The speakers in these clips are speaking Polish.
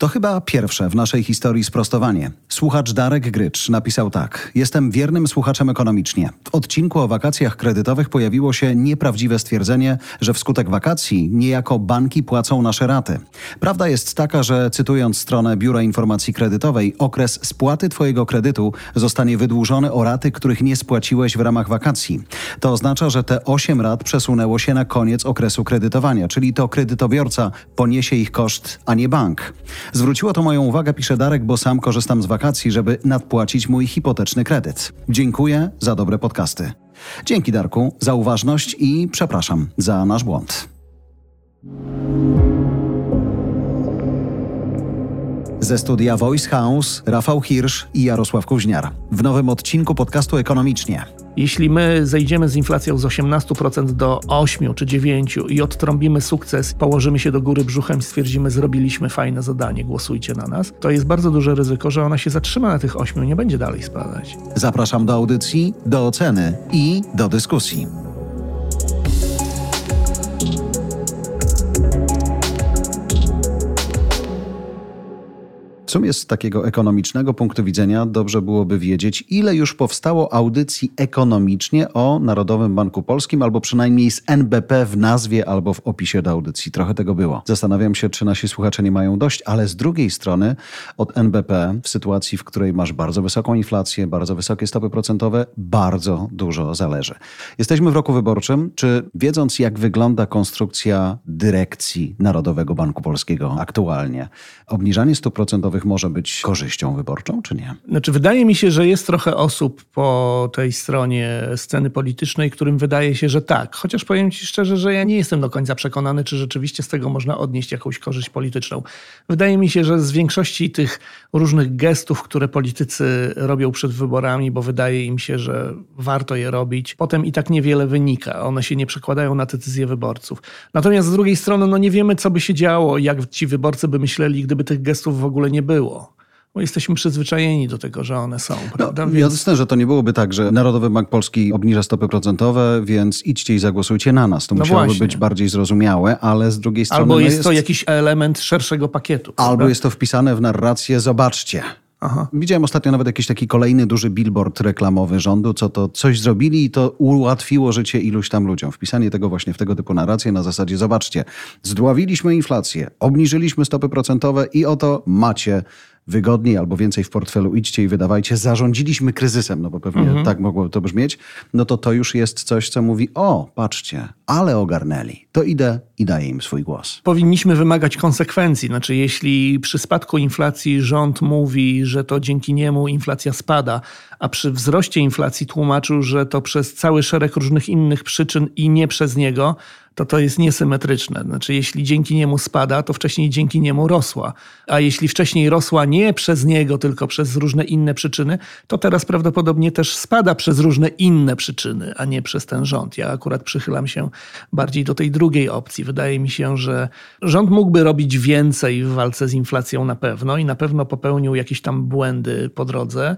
To chyba pierwsze w naszej historii sprostowanie. Słuchacz Darek Grycz napisał tak. Jestem wiernym słuchaczem ekonomicznie. W odcinku o wakacjach kredytowych pojawiło się nieprawdziwe stwierdzenie, że wskutek wakacji niejako banki płacą nasze raty. Prawda jest taka, że cytując stronę Biura Informacji Kredytowej, okres spłaty Twojego kredytu zostanie wydłużony o raty, których nie spłaciłeś w ramach wakacji. To oznacza, że te 8 rat przesunęło się na koniec okresu kredytowania, czyli to kredytobiorca poniesie ich koszt, a nie bank. Zwróciło to moją uwagę, pisze Darek, bo sam korzystam z wakacji, żeby nadpłacić mój hipoteczny kredyt. Dziękuję za dobre podcasty. Dzięki Darku za uważność i przepraszam za nasz błąd. Ze studia Voice House Rafał Hirsch i Jarosław Kuźniar. W nowym odcinku podcastu Ekonomicznie. Jeśli my zejdziemy z inflacją z 18% do 8 czy 9 i odtrąbimy sukces, położymy się do góry brzuchem i stwierdzimy, zrobiliśmy fajne zadanie, głosujcie na nas, to jest bardzo duże ryzyko, że ona się zatrzyma na tych 8, nie będzie dalej spadać. Zapraszam do audycji, do oceny i do dyskusji. Sumie z takiego ekonomicznego punktu widzenia dobrze byłoby wiedzieć, ile już powstało audycji ekonomicznie o Narodowym Banku Polskim, albo przynajmniej z NBP w nazwie albo w opisie do audycji. Trochę tego było. Zastanawiam się, czy nasi słuchacze nie mają dość, ale z drugiej strony od NBP w sytuacji, w której masz bardzo wysoką inflację, bardzo wysokie stopy procentowe, bardzo dużo zależy. Jesteśmy w roku wyborczym. Czy wiedząc, jak wygląda konstrukcja dyrekcji Narodowego Banku Polskiego aktualnie, obniżanie stóp procentowych może być korzyścią wyborczą, czy nie? Znaczy, wydaje mi się, że jest trochę osób po tej stronie sceny politycznej, którym wydaje się, że tak. Chociaż powiem Ci szczerze, że ja nie jestem do końca przekonany, czy rzeczywiście z tego można odnieść jakąś korzyść polityczną. Wydaje mi się, że z większości tych różnych gestów, które politycy robią przed wyborami, bo wydaje im się, że warto je robić, potem i tak niewiele wynika. One się nie przekładają na decyzje wyborców. Natomiast z drugiej strony, no nie wiemy, co by się działo, jak ci wyborcy by myśleli, gdyby tych gestów w ogóle nie było. Bo jesteśmy przyzwyczajeni do tego, że one są, prawda? No, więc... Jasne, że to nie byłoby tak, że Narodowy Bank Polski obniża stopy procentowe, więc idźcie i zagłosujcie na nas. To no musiałoby właśnie. być bardziej zrozumiałe, ale z drugiej strony... Albo no jest, jest to jakiś element szerszego pakietu. Albo prawda? jest to wpisane w narrację, zobaczcie. Aha. Widziałem ostatnio nawet jakiś taki kolejny duży billboard reklamowy rządu, co to coś zrobili i to ułatwiło życie iluś tam ludziom. Wpisanie tego właśnie w tego typu narrację na zasadzie zobaczcie, zdławiliśmy inflację, obniżyliśmy stopy procentowe i oto macie wygodniej albo więcej w portfelu idźcie i wydawajcie, zarządziliśmy kryzysem, no bo pewnie mhm. tak mogłoby to brzmieć, no to to już jest coś, co mówi, o, patrzcie, ale ogarnęli, to idę i daję im swój głos. Powinniśmy wymagać konsekwencji, znaczy jeśli przy spadku inflacji rząd mówi, że to dzięki niemu inflacja spada, a przy wzroście inflacji tłumaczył, że to przez cały szereg różnych innych przyczyn i nie przez niego, to to jest niesymetryczne. Znaczy, jeśli dzięki niemu spada, to wcześniej dzięki niemu rosła. A jeśli wcześniej rosła nie przez niego, tylko przez różne inne przyczyny, to teraz prawdopodobnie też spada przez różne inne przyczyny, a nie przez ten rząd. Ja akurat przychylam się bardziej do tej drugiej opcji. Wydaje mi się, że rząd mógłby robić więcej w walce z inflacją na pewno i na pewno popełnił jakieś tam błędy po drodze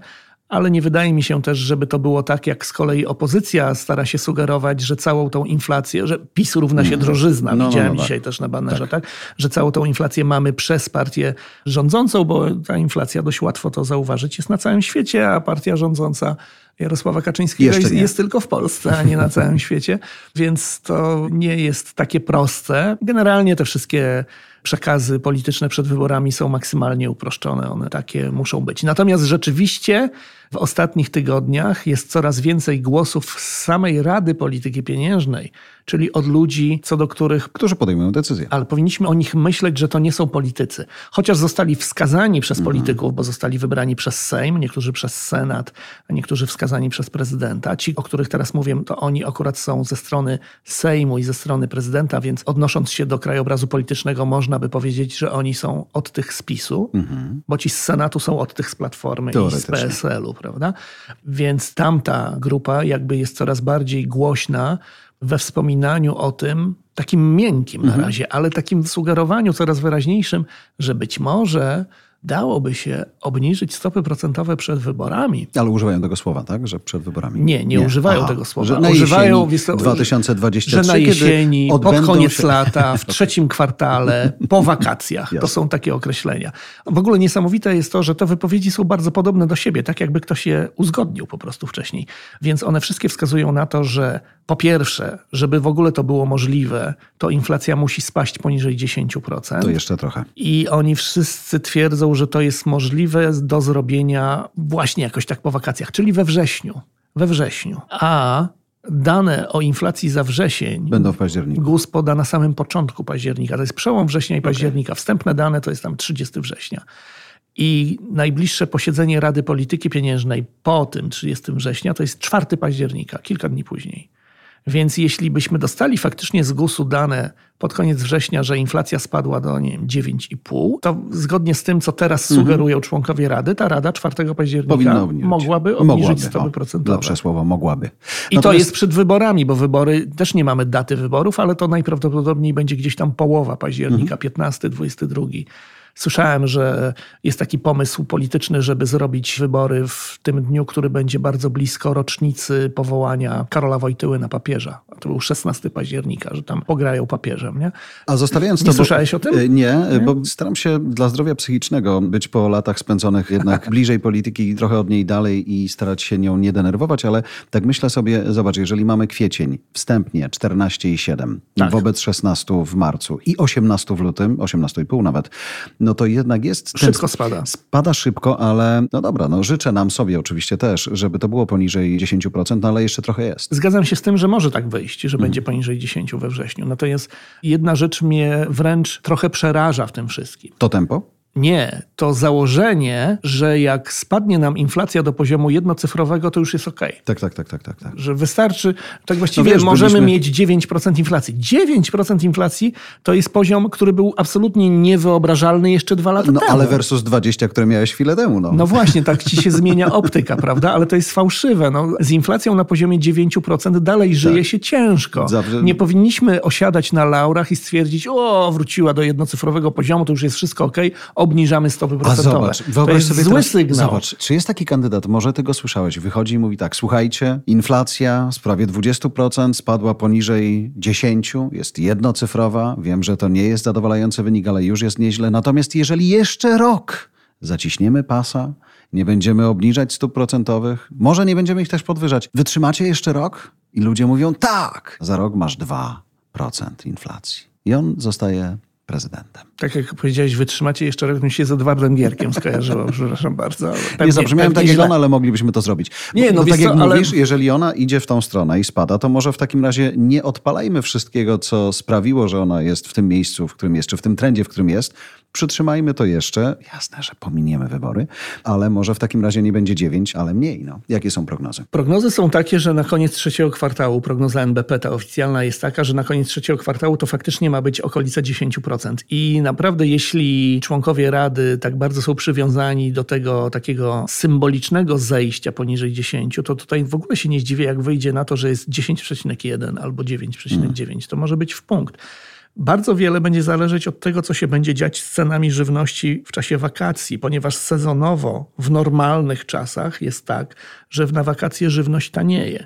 ale nie wydaje mi się też, żeby to było tak, jak z kolei opozycja stara się sugerować, że całą tą inflację, że PiS równa się mhm. drożyzna. No, no, Widziałem no, no, dzisiaj tak. też na banerze, tak. tak. Że całą tą inflację mamy przez partię rządzącą, bo ta inflacja dość łatwo to zauważyć jest na całym świecie, a partia rządząca Jarosława Kaczyńskiego jest, jest, tylko w Polsce, a nie na całym świecie. Więc to nie jest takie proste. Generalnie te wszystkie przekazy polityczne przed wyborami są maksymalnie uproszczone. One takie muszą być. Natomiast rzeczywiście w ostatnich tygodniach jest coraz więcej głosów z samej Rady Polityki Pieniężnej, czyli od ludzi, co do których. Którzy podejmują decyzje. Ale powinniśmy o nich myśleć, że to nie są politycy. Chociaż zostali wskazani przez mhm. polityków, bo zostali wybrani przez Sejm, niektórzy przez Senat, a niektórzy wskazani przez prezydenta. Ci, o których teraz mówię, to oni akurat są ze strony Sejmu i ze strony prezydenta, więc odnosząc się do krajobrazu politycznego, można by powiedzieć, że oni są od tych z PiSu, mhm. bo ci z Senatu są od tych z Platformy i z PSL-u prawda? Więc tamta grupa jakby jest coraz bardziej głośna we wspominaniu o tym, takim miękkim na mhm. razie, ale takim sugerowaniu coraz wyraźniejszym, że być może dałoby się obniżyć stopy procentowe przed wyborami. Ale używają tego słowa, tak? Że przed wyborami. Nie, nie, używają Aha, tego słowa. Że na używają jesieni 2023, że na jesieni, pod koniec się... lata, w trzecim kwartale, po wakacjach. To są takie określenia. W ogóle niesamowite jest to, że te wypowiedzi są bardzo podobne do siebie, tak jakby ktoś je uzgodnił po prostu wcześniej. Więc one wszystkie wskazują na to, że po pierwsze, żeby w ogóle to było możliwe, to inflacja musi spaść poniżej 10%. To jeszcze trochę. I oni wszyscy twierdzą, że to jest możliwe do zrobienia właśnie jakoś tak po wakacjach, czyli we wrześniu. We wrześniu. A dane o inflacji za wrzesień Będą w październiku. GUS poda na samym początku października. To jest przełom września i października. Wstępne dane to jest tam 30 września. I najbliższe posiedzenie Rady Polityki Pieniężnej po tym 30 września to jest 4 października, kilka dni później. Więc jeśli byśmy dostali faktycznie z GUS-u dane pod koniec września, że inflacja spadła do nie wiem, 9,5, to zgodnie z tym, co teraz sugerują członkowie Rady, ta Rada 4 października Mhm. Mogłaby obniżyć Mogłaby, stopy o, procentowe. Lepsze słowo, mogłaby. I to Natomiast- jest przed wyborami, bo wybory też nie mamy daty wyborów, ale to najprawdopodobniej będzie gdzieś tam połowa października, 15, 22. Słyszałem, że jest taki pomysł polityczny, żeby zrobić wybory w tym dniu, który będzie bardzo blisko rocznicy powołania Karola Wojtyły na papieża. A to był 16 października, że tam pograją papieżem. Nie? A zostawiając Nie to. bo- słyszałeś o tym? Y, Nie, y, bo staram się dla zdrowia psychicznego być po latach spędzonych jednak bliżej polityki i trochę od niej dalej i starać się nią nie denerwować, ale tak myślę sobie, zobacz, jeżeli mamy kwiecień, wstępnie 14,7 Tak. wobec 16 w marcu i 18 w lutym, 18,5 nawet, no to jednak jest... Szybko spada. Spada szybko, ale no dobra, no życzę nam sobie oczywiście też, żeby to było poniżej 10%, no ale jeszcze trochę jest. Zgadzam się z tym, że może tak wyjść, że Mhm. będzie poniżej 10 we wrześniu. Natomiast jedna rzecz mnie wręcz trochę przeraża w tym wszystkim. To tempo? Nie, to założenie, że jak spadnie nam inflacja do poziomu jednocyfrowego, to już jest ok. Tak, tak, tak, tak, tak. tak. Że wystarczy, tak właściwie No wiesz, możemy byliśmy- mieć 9% inflacji. 9% inflacji to jest poziom, który był absolutnie niewyobrażalny jeszcze dwa lata No temu. ale versus 20, które miałeś chwilę temu, no. No właśnie, tak ci się zmienia optyka, prawda? Ale to jest fałszywe. No, z inflacją na poziomie 9% dalej żyje się ciężko. Tak. Zawsze- Nie powinniśmy osiadać na laurach i stwierdzić, o, wróciła do jednocyfrowego poziomu, to już jest wszystko ok, obniżamy stopy A procentowe. zobacz, to wyobraź jest sobie zły teraz, sygnał. Zobacz, czy jest taki kandydat, może ty go słyszałeś, wychodzi i mówi tak, słuchajcie, inflacja z prawie 20% spadła poniżej 10, jest jednocyfrowa, wiem, że to nie jest zadowalający wynik, ale już jest nieźle, natomiast jeżeli jeszcze rok zaciśniemy pasa, nie będziemy obniżać stóp procentowych, może nie będziemy ich też podwyżać, wytrzymacie jeszcze rok? I ludzie mówią tak, za rok masz 2% inflacji. I on zostaje prezydentem. Tak jak powiedziałeś, wytrzymacie jeszcze rok, mi się z Edwardem Gierkiem skojarzyło, przepraszam bardzo. Pewnie, nie zabrzmiałem tak jak ona, ale moglibyśmy to zrobić. Nie, no wiesz tak jak co, ale- mówisz, jeżeli ona idzie w tą stronę i spada, to może w takim razie nie odpalajmy wszystkiego, co sprawiło, że ona jest w tym miejscu, w którym jest, czy w tym trendzie, w którym jest. Przytrzymajmy to jeszcze. Jasne, że pominiemy wybory, ale może w takim razie nie będzie 9, ale mniej. No. Jakie są prognozy? Prognozy są takie, że na koniec trzeciego kwartału, prognoza NBP, ta oficjalna jest taka, że na koniec trzeciego kwartału to faktycznie ma być okolice 10%. I naprawdę, jeśli członkowie Rady tak bardzo są przywiązani do tego takiego symbolicznego zejścia poniżej 10, to tutaj w ogóle się nie zdziwię, jak wyjdzie na to, że jest 10,1 albo 9,9. To może być w punkt. Bardzo wiele będzie zależeć od tego, co się będzie dziać z cenami żywności w czasie wakacji, ponieważ sezonowo w normalnych czasach jest tak, że na wakacje żywność tanieje.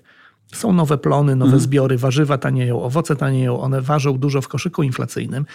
Są nowe plony, nowe zbiory, warzywa tanieją, owoce tanieją, one ważą dużo w koszyku inflacyjnym.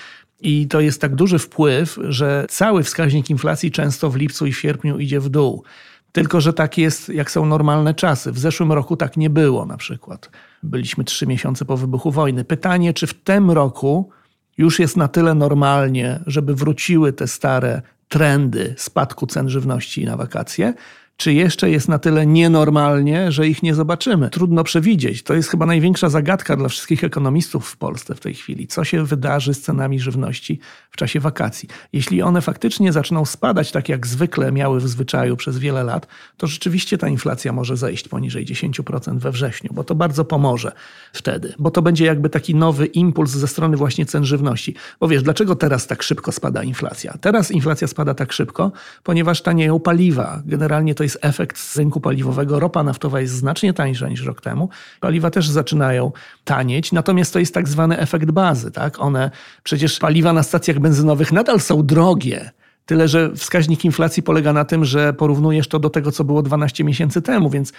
I to jest tak duży wpływ, że cały wskaźnik inflacji często w lipcu i w sierpniu idzie w dół. Tylko, że tak jest, jak są normalne czasy. W zeszłym roku tak nie było na przykład. Byliśmy trzy miesiące po wybuchu wojny. Pytanie, czy w tym roku już jest na tyle normalnie, żeby wróciły te stare trendy spadku cen żywności na wakacje, czy jeszcze jest na tyle nienormalnie, że ich nie zobaczymy? Trudno przewidzieć. To jest chyba największa zagadka dla wszystkich ekonomistów w Polsce w tej chwili. Co się wydarzy z cenami żywności w czasie wakacji? Jeśli one faktycznie zaczną spadać tak jak zwykle miały w zwyczaju przez wiele lat, to rzeczywiście ta inflacja może zejść poniżej 10% we wrześniu, bo to bardzo pomoże wtedy, bo to będzie jakby taki nowy impuls ze strony właśnie cen żywności. Bo wiesz, dlaczego teraz tak szybko spada inflacja? Teraz inflacja spada tak szybko, ponieważ tanieją paliwa. Generalnie to jest efekt z rynku paliwowego. Ropa naftowa jest znacznie tańsza niż rok temu. Paliwa też zaczynają tanieć, natomiast to jest tak zwany efekt bazy. Tak? One przecież paliwa na stacjach benzynowych nadal są drogie. Tyle, że wskaźnik inflacji polega na tym, że porównujesz to do tego, co było 12 miesięcy temu, więc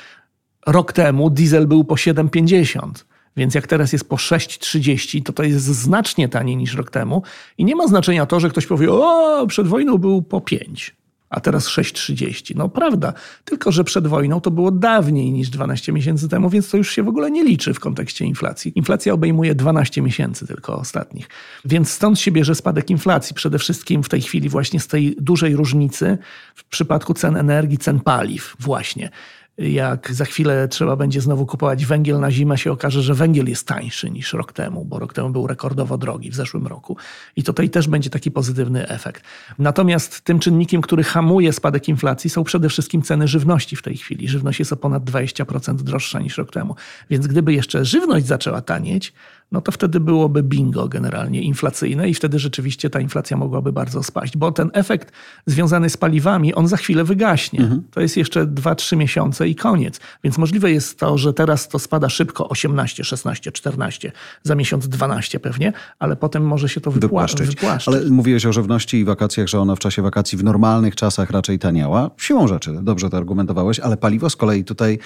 rok temu diesel był po 7,50. Więc jak teraz jest po 6,30, to to jest znacznie taniej niż rok temu. I nie ma znaczenia to, że ktoś powie, o, przed wojną był po 5 a teraz 6,30. No prawda, tylko że przed wojną to było dawniej niż 12 miesięcy temu, więc to już się w ogóle nie liczy w kontekście inflacji. Inflacja obejmuje 12 miesięcy tylko ostatnich. Więc stąd się bierze spadek inflacji, przede wszystkim w tej chwili właśnie z tej dużej różnicy w przypadku cen energii, cen paliw właśnie jak za chwilę trzeba będzie znowu kupować węgiel na zimę, się okaże, że węgiel jest tańszy niż rok temu, bo rok temu był rekordowo drogi w zeszłym roku. I tutaj też będzie taki pozytywny efekt. Natomiast tym czynnikiem, który hamuje spadek inflacji, są przede wszystkim ceny żywności w tej chwili. Żywność jest o ponad 20% droższa niż rok temu. Więc gdyby jeszcze żywność zaczęła tanieć, no to wtedy byłoby bingo generalnie inflacyjne i wtedy rzeczywiście ta inflacja mogłaby bardzo spaść, bo ten efekt związany z paliwami, on za chwilę wygaśnie. Mhm. To jest jeszcze 2-3 miesiące i koniec. Więc możliwe jest to, że teraz to spada szybko 18, 16, 14, za miesiąc 12 pewnie, ale potem może się to wypła- wypłaszczyć. wypłaszczyć. Ale mówiłeś o żywności i wakacjach, że ona w czasie wakacji w normalnych czasach raczej taniała. Siłą rzeczy, dobrze to argumentowałeś, ale paliwo z kolei tutaj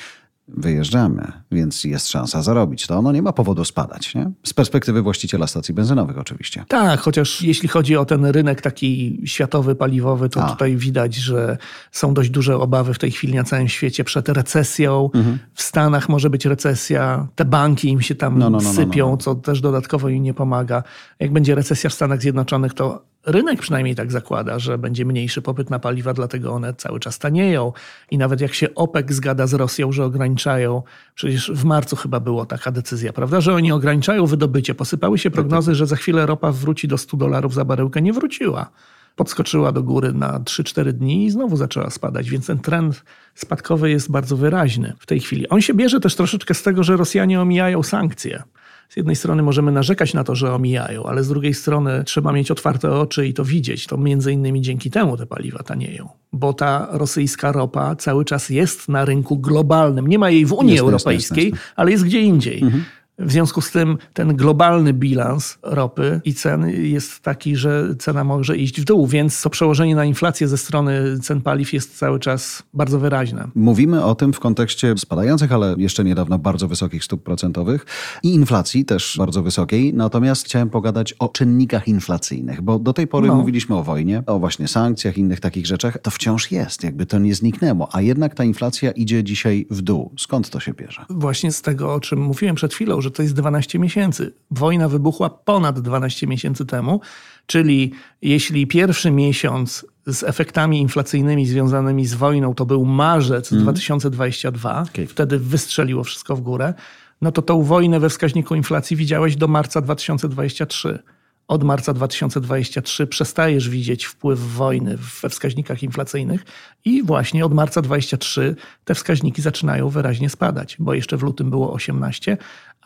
wyjeżdżamy, więc jest szansa zarobić. To ono nie ma powodu spadać. Nie? Z perspektywy właściciela stacji benzynowych oczywiście. Tak, chociaż jeśli chodzi o ten rynek taki światowy, paliwowy, to A. tutaj widać, że są dość duże obawy w tej chwili na całym świecie przed recesją. Mhm. W Stanach może być recesja, te banki im się tam no, no, no, no sypią, no, no. co też dodatkowo im nie pomaga. Jak będzie recesja w Stanach Zjednoczonych, to Rynek przynajmniej tak zakłada, że będzie mniejszy popyt na paliwa, dlatego one cały czas tanieją. I nawet jak się OPEC zgada z Rosją, że ograniczają, przecież w marcu chyba była taka decyzja, prawda, że oni ograniczają wydobycie. Posypały się prognozy, że za chwilę ropa wróci do 100 dolarów za baryłkę. Nie wróciła. Podskoczyła do góry na 3-4 dni i znowu zaczęła spadać, więc ten trend spadkowy jest bardzo wyraźny w tej chwili. On się bierze też troszeczkę z tego, że Rosjanie omijają sankcje z jednej strony możemy narzekać na to, że omijają, ale z drugiej strony trzeba mieć otwarte oczy i to widzieć. To między innymi dzięki temu te paliwa tanieją, bo ta rosyjska ropa cały czas jest na rynku globalnym. Nie ma jej w Unii jest, Europejskiej, jest, jest, ale jest gdzie indziej. Mhm. W związku z tym ten globalny bilans ropy i cen jest taki, że cena może iść w dół, więc to przełożenie na inflację ze strony cen paliw jest cały czas bardzo wyraźne. Mówimy o tym w kontekście spadających, ale jeszcze niedawno bardzo wysokich stóp procentowych i inflacji też bardzo wysokiej. Natomiast chciałem pogadać o czynnikach inflacyjnych, bo do tej pory no. mówiliśmy o wojnie, o właśnie sankcjach, innych takich rzeczach. To wciąż jest, jakby to nie zniknęło, a jednak ta inflacja idzie dzisiaj w dół. Skąd to się bierze? Właśnie z tego, o czym mówiłem przed chwilą, że to jest 12 miesięcy. Wojna wybuchła ponad 12 miesięcy temu, czyli jeśli pierwszy miesiąc z efektami inflacyjnymi związanymi z wojną to był marzec mm. 2022, okay. wtedy wystrzeliło wszystko w górę, no to tą wojnę we wskaźniku inflacji widziałeś do marca 2023 od marca 2023 przestajesz widzieć wpływ wojny we wskaźnikach inflacyjnych i właśnie od marca 2023 te wskaźniki zaczynają wyraźnie spadać, bo jeszcze w lutym było 18,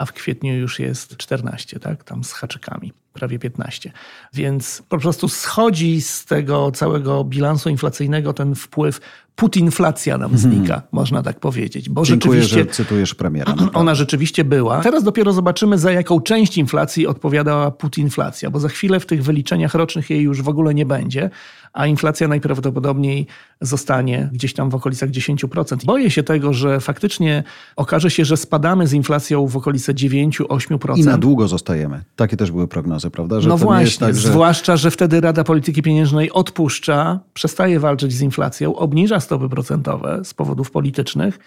a w kwietniu już jest 14, tak? Tam z haczykami, prawie 15. Więc po prostu schodzi z tego całego bilansu inflacyjnego ten wpływ putinflacja nam mhm. znika, można tak powiedzieć. Bo Dziękuję, rzeczywiście, że cytujesz premiera. Ona rzeczywiście była. Teraz dopiero zobaczymy, za jaką część inflacji odpowiadała putinflacja, bo za chwilę w tych wyliczeniach rocznych jej już w ogóle nie będzie, a inflacja najprawdopodobniej zostanie gdzieś tam w okolicach 10%. Boję się tego, że faktycznie okaże się, że spadamy z inflacją w okolice 9-8%. I na długo zostajemy. Takie też były prognozy, prawda? Że no właśnie, tak, że... zwłaszcza, że wtedy Rada Polityki Pieniężnej odpuszcza, przestaje walczyć z inflacją, obniża stopy procentowe z powodów politycznych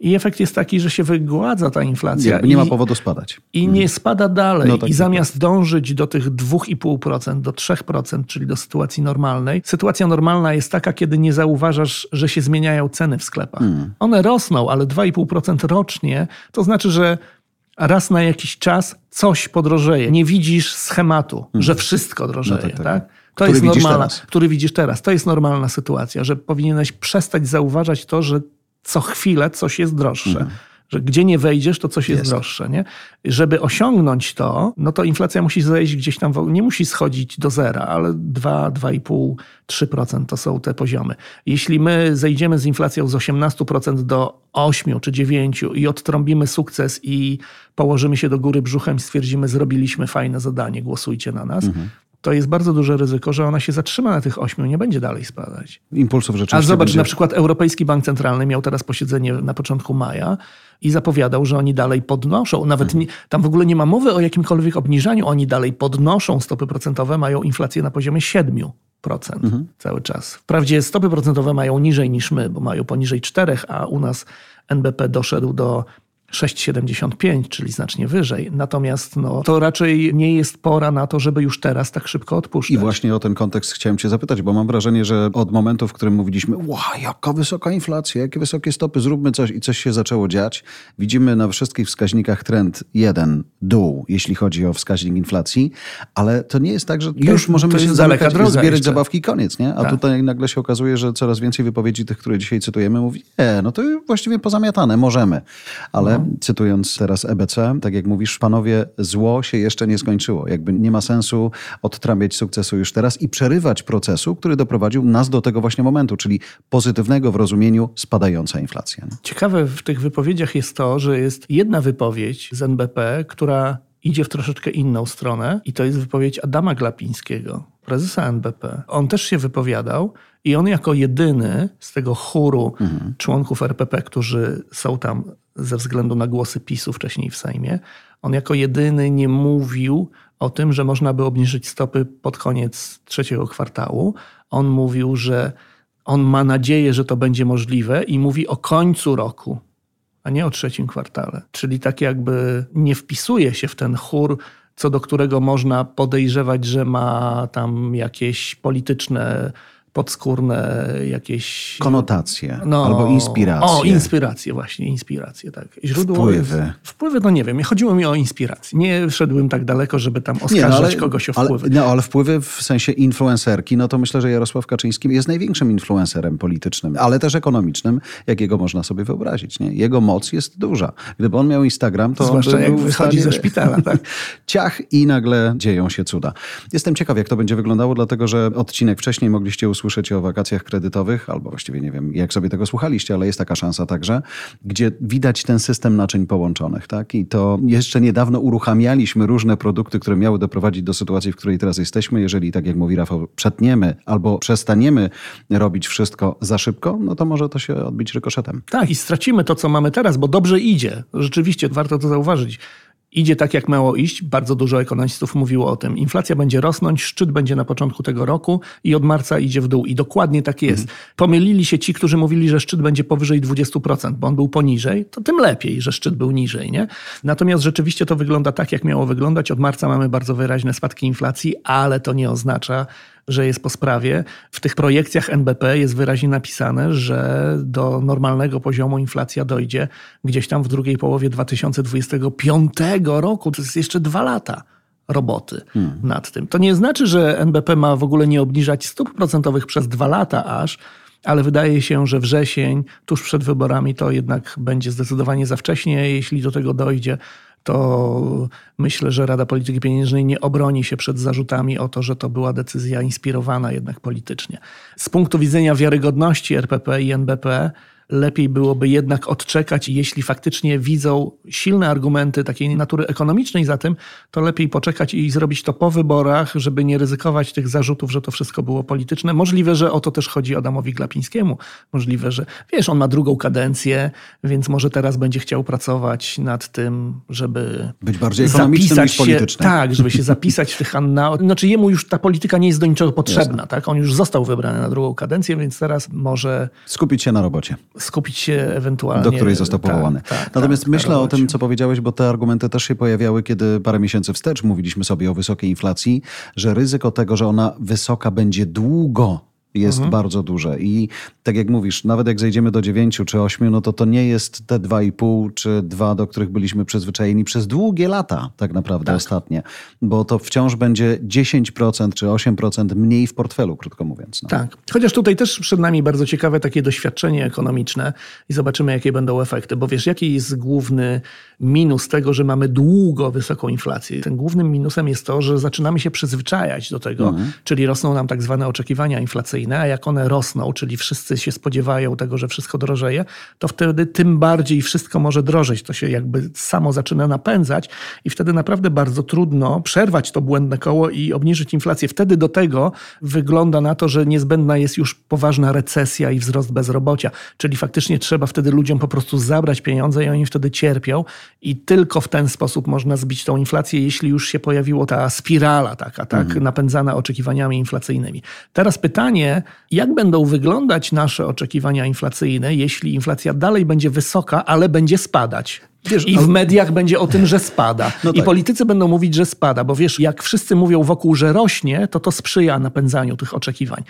i efekt jest taki, że się wygładza ta inflacja. Nie, ma powodu spadać. I nie spada dalej. No tak, I tak, zamiast tak. dążyć do tych 2,5%, do 3%, czyli do sytuacji normalnej, sytuacja normalna jest taka, kiedy nie zauważasz, że się zmieniają ceny w sklepach. Hmm. One rosną, ale 2,5% rocznie, to znaczy, że raz na jakiś czas coś podrożeje. Nie widzisz schematu, hmm. że wszystko drożeje. No tak? tak. To który jest normalna, który widzisz teraz. To jest normalna sytuacja, że powinieneś przestać zauważać to, że co chwilę coś jest droższe. Mhm. Że gdzie nie wejdziesz, to coś jest, jest, droższe. Nie? Żeby osiągnąć to, no to inflacja musi zejść gdzieś tam, nie musi schodzić do zera, ale 2, 2,5, 3% to są te poziomy. Jeśli my zejdziemy z inflacją z 18% do 8 czy 9 i odtrąbimy sukces i położymy się do góry brzuchem i stwierdzimy, zrobiliśmy fajne zadanie, głosujcie na nas, mhm to jest bardzo duże ryzyko, że ona się zatrzyma na tych 8, nie będzie dalej spadać. Impulsów A rzeczywiście zobacz, będzie... na przykład Europejski Bank Centralny miał teraz posiedzenie na początku maja i zapowiadał, że oni dalej podnoszą. Nawet nie, tam w ogóle nie ma mowy o jakimkolwiek obniżaniu. Oni dalej podnoszą stopy procentowe, mają inflację na poziomie 7% cały czas. Wprawdzie stopy procentowe mają niżej niż my, bo mają poniżej 4, a u nas NBP doszedł do 6,75, czyli znacznie wyżej. Natomiast no, to raczej nie jest pora na to, żeby już teraz tak szybko odpuszczać. I właśnie o ten kontekst chciałem cię zapytać, bo mam wrażenie, że od momentu, w którym mówiliśmy, wow, jaka wysoka inflacja, jakie wysokie stopy, zróbmy coś i coś się zaczęło dziać, widzimy na wszystkich wskaźnikach trend jeden, dół, jeśli chodzi o wskaźnik inflacji, ale to nie jest tak, że już to możemy jest się zamykać, zbierać jeszcze. zabawki koniec, nie? A Tak. tutaj nagle się okazuje, że coraz więcej wypowiedzi tych, które dzisiaj cytujemy, mówi, nie, no to właściwie pozamiatane, możemy. Ale. Cytując teraz EBC, tak jak mówisz, panowie, zło się jeszcze nie skończyło. Jakby nie ma sensu odtrabiać sukcesu już teraz i przerywać procesu, który doprowadził nas do tego właśnie momentu, czyli pozytywnego w rozumieniu spadająca inflacja. nie? Ciekawe w tych wypowiedziach jest to, że jest jedna wypowiedź z NBP, która idzie w troszeczkę inną stronę i to jest wypowiedź Adama Glapińskiego, prezesa NBP. On też się wypowiadał i on jako jedyny z tego chóru członków RPP, którzy są tam ze względu na głosy PiSu wcześniej w Sejmie, on jako jedyny nie mówił o tym, że można by obniżyć stopy pod koniec trzeciego kwartału. On mówił, że on ma nadzieję, że to będzie możliwe i mówi o końcu roku, a nie o trzecim kwartale. Czyli tak jakby nie wpisuje się w ten chór, co do którego można podejrzewać, że ma tam jakieś polityczne, podskórne jakieś... Konotacje No, albo inspiracje. O, inspiracje, właśnie, inspiracje, tak. Źródło Wpływy. Wpływy, no nie wiem, chodziło mi o inspirację. Nie szedłem tak daleko, żeby tam oskarżać kogoś o wpływy. Ale, no, ale wpływy w sensie influencerki, no to myślę, że Jarosław Kaczyński jest największym influencerem politycznym, ale też ekonomicznym, jakiego można sobie wyobrazić. Nie? Jego moc jest duża. Gdyby on miał Instagram, to Zwłaszcza on by jak wychodzi stanie... ze szpitala, tak? Ciach i nagle dzieją się cuda. Jestem ciekaw, jak to będzie wyglądało, dlatego że odcinek wcześniej mogliście usłyszeć o wakacjach kredytowych, albo właściwie nie wiem, jak sobie tego słuchaliście, ale jest taka szansa także, gdzie widać ten system naczyń połączonych. Tak? I to jeszcze niedawno uruchamialiśmy różne produkty, które miały doprowadzić do sytuacji, w której teraz jesteśmy. Jeżeli, tak jak mówi Rafał, przetniemy albo przestaniemy robić wszystko za szybko, no to może to się odbić rykoszetem. Tak, i stracimy to, co mamy teraz, bo dobrze idzie. Rzeczywiście, warto to zauważyć. Idzie tak, jak miało iść. Bardzo dużo ekonomistów mówiło o tym. Inflacja będzie rosnąć, szczyt będzie na początku tego roku i od marca idzie w dół. I dokładnie tak jest. Pomylili się ci, którzy mówili, że szczyt będzie powyżej 20%, bo on był poniżej. To tym lepiej, że szczyt był niżej. Nie? Natomiast rzeczywiście to wygląda tak, jak miało wyglądać. Od marca mamy bardzo wyraźne spadki inflacji, ale to nie oznacza, że jest po sprawie. W tych projekcjach NBP jest wyraźnie napisane, że do normalnego poziomu inflacja dojdzie gdzieś tam w drugiej połowie 2025 roku. To jest jeszcze dwa lata roboty nad tym. To nie znaczy, że NBP ma w ogóle nie obniżać stóp procentowych przez dwa lata aż, ale wydaje się, że wrzesień, tuż przed wyborami, to jednak będzie zdecydowanie za wcześnie. Jeśli do tego dojdzie, to myślę, że Rada Polityki Pieniężnej nie obroni się przed zarzutami o to, że to była decyzja inspirowana jednak politycznie. Z punktu widzenia wiarygodności RPP i NBP, lepiej byłoby jednak odczekać i jeśli faktycznie widzą silne argumenty takiej natury ekonomicznej za tym, to lepiej poczekać i zrobić to po wyborach, żeby nie ryzykować tych zarzutów, że to wszystko było polityczne. Możliwe, że o to też chodzi Adamowi Glapińskiemu. Możliwe, że wiesz, on ma drugą kadencję, więc może teraz będzie chciał pracować nad tym, żeby Być bardziej ekonomicznym niż politycznym. Tak, żeby się zapisać w tych annał. Znaczy jemu już ta polityka nie jest do niczego potrzebna. Tak? On już został wybrany na drugą kadencję, więc teraz może Skupić się na robocie. Skupić się ewentualnie... do której został tak, powołany. tak, Natomiast tak, myślę o tym, co powiedziałeś, bo te argumenty też się pojawiały, kiedy parę miesięcy wstecz mówiliśmy sobie o wysokiej inflacji, że ryzyko tego, że ona wysoka będzie długo jest Mhm. bardzo duże. I tak jak mówisz, nawet jak zejdziemy do 9 czy 8, no to to nie jest te 2,5 czy 2, do których byliśmy przyzwyczajeni przez długie lata tak naprawdę ostatnie. Bo to wciąż będzie 10% czy 8% mniej w portfelu, krótko mówiąc. No. Tak. Chociaż tutaj też przed nami bardzo ciekawe takie doświadczenie ekonomiczne i zobaczymy, jakie będą efekty. Bo wiesz, jaki jest główny minus tego, że mamy długo wysoką inflację? Tym głównym minusem jest to, że zaczynamy się przyzwyczajać do tego, czyli rosną nam tak zwane oczekiwania inflacyjne inflacyjne, a jak one rosną, czyli wszyscy się spodziewają tego, że wszystko drożeje, to wtedy tym bardziej wszystko może drożeć. To się jakby samo zaczyna napędzać i wtedy naprawdę bardzo trudno przerwać to błędne koło i obniżyć inflację. Wtedy do tego wygląda na to, że niezbędna jest już poważna recesja i wzrost bezrobocia, czyli faktycznie trzeba wtedy ludziom po prostu zabrać pieniądze i oni wtedy cierpią i tylko w ten sposób można zbić tą inflację, jeśli już się pojawiła ta spirala taka, tak, mhm. napędzana oczekiwaniami inflacyjnymi. Teraz pytanie, jak będą wyglądać nasze oczekiwania inflacyjne, jeśli inflacja dalej będzie wysoka, ale będzie spadać? Wiesz, I w mediach będzie o tym, że spada. No I tak. politycy będą mówić, że spada, bo wiesz, jak wszyscy mówią wokół, że rośnie, to to sprzyja napędzaniu tych oczekiwań.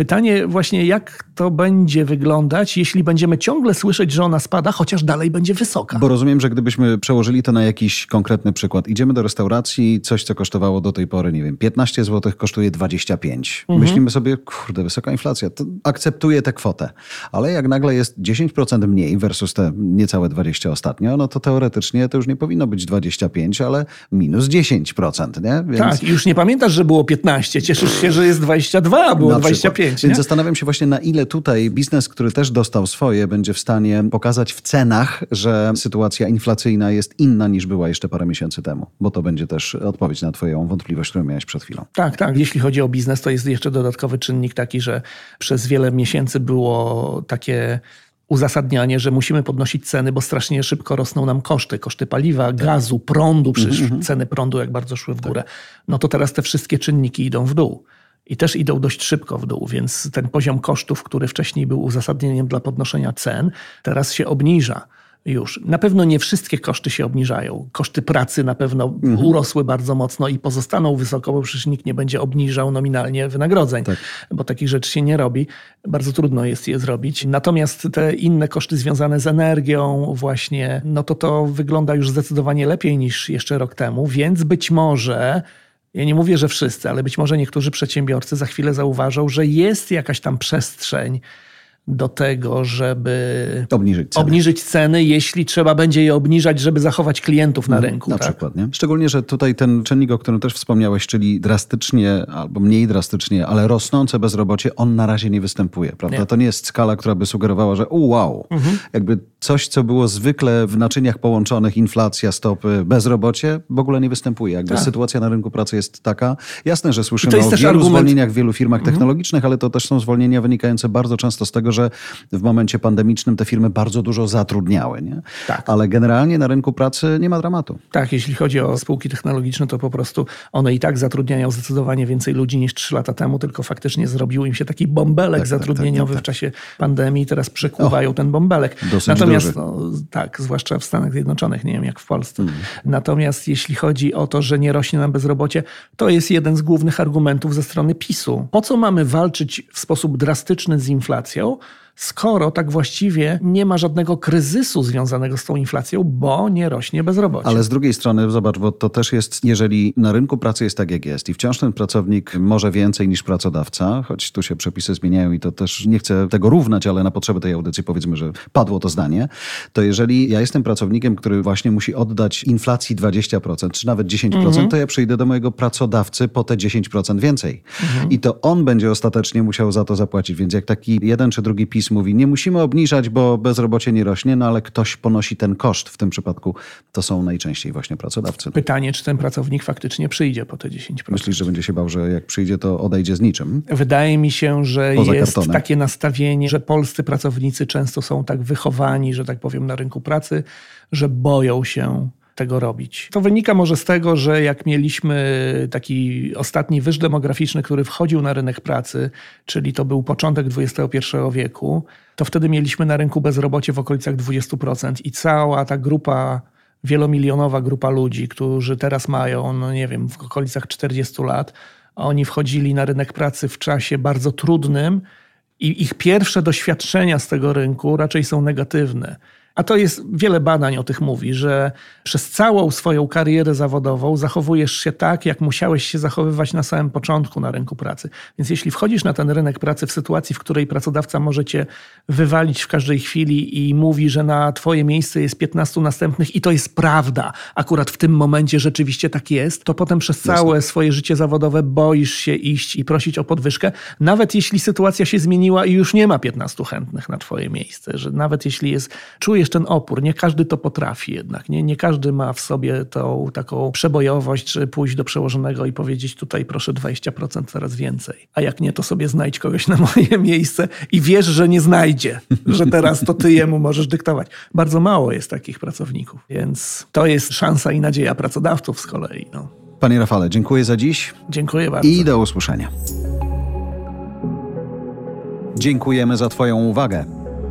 Pytanie właśnie, jak to będzie wyglądać, jeśli będziemy ciągle słyszeć, że ona spada, chociaż dalej będzie wysoka. Bo rozumiem, że gdybyśmy przełożyli to na jakiś konkretny przykład. Idziemy do restauracji, coś co kosztowało do tej pory, nie wiem, 15 zł kosztuje 25. Mhm. Myślimy sobie, kurde, wysoka inflacja, to akceptuję tę kwotę. Ale jak nagle jest 10% mniej versus te niecałe 20 ostatnio, no to teoretycznie to już nie powinno być 25, ale minus 10%, nie? Więc... Tak, już nie pamiętasz, że było 15, cieszysz się, że jest 22, a było 25. Więc nie? zastanawiam się właśnie, na ile tutaj biznes, który też dostał swoje, będzie w stanie pokazać w cenach, że sytuacja inflacyjna jest inna niż była jeszcze parę miesięcy temu. Bo to będzie też odpowiedź na Twoją wątpliwość, którą miałeś przed chwilą. Tak, tak. Jeśli chodzi o biznes, to jest jeszcze dodatkowy czynnik taki, że przez wiele miesięcy było takie uzasadnianie, że musimy podnosić ceny, bo strasznie szybko rosną nam koszty. Koszty paliwa, tak. gazu, prądu, przecież mm -hmm. ceny prądu jak bardzo szły w górę. Tak. No to teraz te wszystkie czynniki idą w dół i też idą dość szybko w dół, więc ten poziom kosztów, który wcześniej był uzasadnieniem dla podnoszenia cen, teraz się obniża już. Na pewno nie wszystkie koszty się obniżają. Koszty pracy na pewno mhm. urosły bardzo mocno i pozostaną wysoko, bo przecież nikt nie będzie obniżał nominalnie wynagrodzeń, tak. bo takich rzeczy się nie robi. Bardzo trudno jest je zrobić. Natomiast te inne koszty związane z energią właśnie, no to to wygląda już zdecydowanie lepiej niż jeszcze rok temu, więc być może ja nie mówię, że wszyscy, ale być może niektórzy przedsiębiorcy za chwilę zauważą, że jest jakaś tam przestrzeń do tego, żeby obniżyć ceny. obniżyć ceny, jeśli trzeba będzie je obniżać, żeby zachować klientów na mhm, rynku. Na tak? przykład. Nie? Szczególnie, że tutaj ten czynnik, o którym też wspomniałeś, czyli drastycznie albo mniej drastycznie, ale rosnące bezrobocie, on na razie nie występuje. Prawda? Nie. To nie jest skala, która by sugerowała, że wow, mhm. jakby coś, co było zwykle w naczyniach połączonych, inflacja, stopy, bezrobocie, w ogóle nie występuje. Jakby tak. sytuacja na rynku pracy jest taka. Jasne, że słyszymy o wielu argument... zwolnieniach w wielu firmach mhm. technologicznych, ale to też są zwolnienia wynikające bardzo często z tego, że w momencie pandemicznym te firmy bardzo dużo zatrudniały. Nie? Tak. Ale generalnie na rynku pracy nie ma dramatu. Tak, jeśli chodzi o spółki technologiczne, to po prostu one i tak zatrudniają zdecydowanie więcej ludzi niż trzy lata temu, tylko faktycznie zrobił im się taki bąbelek tak, tak, tak zatrudnieniowy tak, tak, w czasie pandemii. Teraz przekuwają ten bąbelek. Natomiast, no, tak, zwłaszcza w Stanach Zjednoczonych, nie wiem jak w Polsce. Hmm. Natomiast jeśli chodzi o to, że nie rośnie nam bezrobocie, to jest jeden z głównych argumentów ze strony PiSu. Po co mamy walczyć w sposób drastyczny z inflacją? Skoro tak właściwie nie ma żadnego kryzysu związanego z tą inflacją, bo nie rośnie bezrobocie. Ale z drugiej strony, zobacz, bo to też jest, jeżeli na rynku pracy jest tak, jak jest i wciąż ten pracownik może więcej niż pracodawca, choć tu się przepisy zmieniają i to też nie chcę tego równać, ale na potrzeby tej audycji powiedzmy, że padło to zdanie, to jeżeli ja jestem pracownikiem, który właśnie musi oddać inflacji 20%, czy nawet 10%, mhm. to ja przyjdę do mojego pracodawcy po te 10% więcej. Mhm. I to on będzie ostatecznie musiał za to zapłacić. Więc jak taki jeden czy drugi PiS mówi, nie musimy obniżać, bo bezrobocie nie rośnie, no ale ktoś ponosi ten koszt. W tym przypadku to są najczęściej właśnie pracodawcy. Pytanie, czy ten pracownik faktycznie przyjdzie po te 10%. Myślisz, że będzie się bał, że jak przyjdzie, to odejdzie z niczym? Wydaje mi się, że Poza jest kartonem. takie nastawienie, że polscy pracownicy często są tak wychowani, że tak powiem, na rynku pracy, że boją się tego robić. To wynika może z tego, że jak mieliśmy taki ostatni wyż demograficzny, który wchodził na rynek pracy, czyli to był początek XXI wieku, to wtedy mieliśmy na rynku bezrobocie w okolicach 20% i cała ta grupa wielomilionowa grupa ludzi, którzy teraz mają, no nie wiem, w okolicach 40 lat, oni wchodzili na rynek pracy w czasie bardzo trudnym i ich pierwsze doświadczenia z tego rynku raczej są negatywne A to jest, wiele badań o tych mówi, że przez całą swoją karierę zawodową zachowujesz się tak, jak musiałeś się zachowywać na samym początku na rynku pracy. Więc jeśli wchodzisz na ten rynek pracy w sytuacji, w której pracodawca może cię wywalić w każdej chwili i mówi, że na twoje miejsce jest 15 następnych i to jest prawda, akurat w tym momencie rzeczywiście tak jest, to potem przez całe swoje życie zawodowe boisz się iść i prosić o podwyżkę, nawet jeśli sytuacja się zmieniła i już nie ma 15 chętnych na twoje miejsce, że nawet jeśli jest, czujesz ten opór, nie każdy to potrafi jednak, nie, nie każdy ma w sobie tą taką przebojowość, żeby pójść do przełożonego i powiedzieć tutaj proszę 20% teraz więcej, a jak nie, to sobie znajdź kogoś na moje miejsce i wiesz, że nie znajdzie, że teraz to ty jemu możesz dyktować. Bardzo mało jest takich pracowników, więc to jest szansa i nadzieja pracodawców z kolei. No. Panie Rafale, dziękuję za dziś Dziękuję bardzo. i do usłyszenia. Dziękujemy za Twoją uwagę.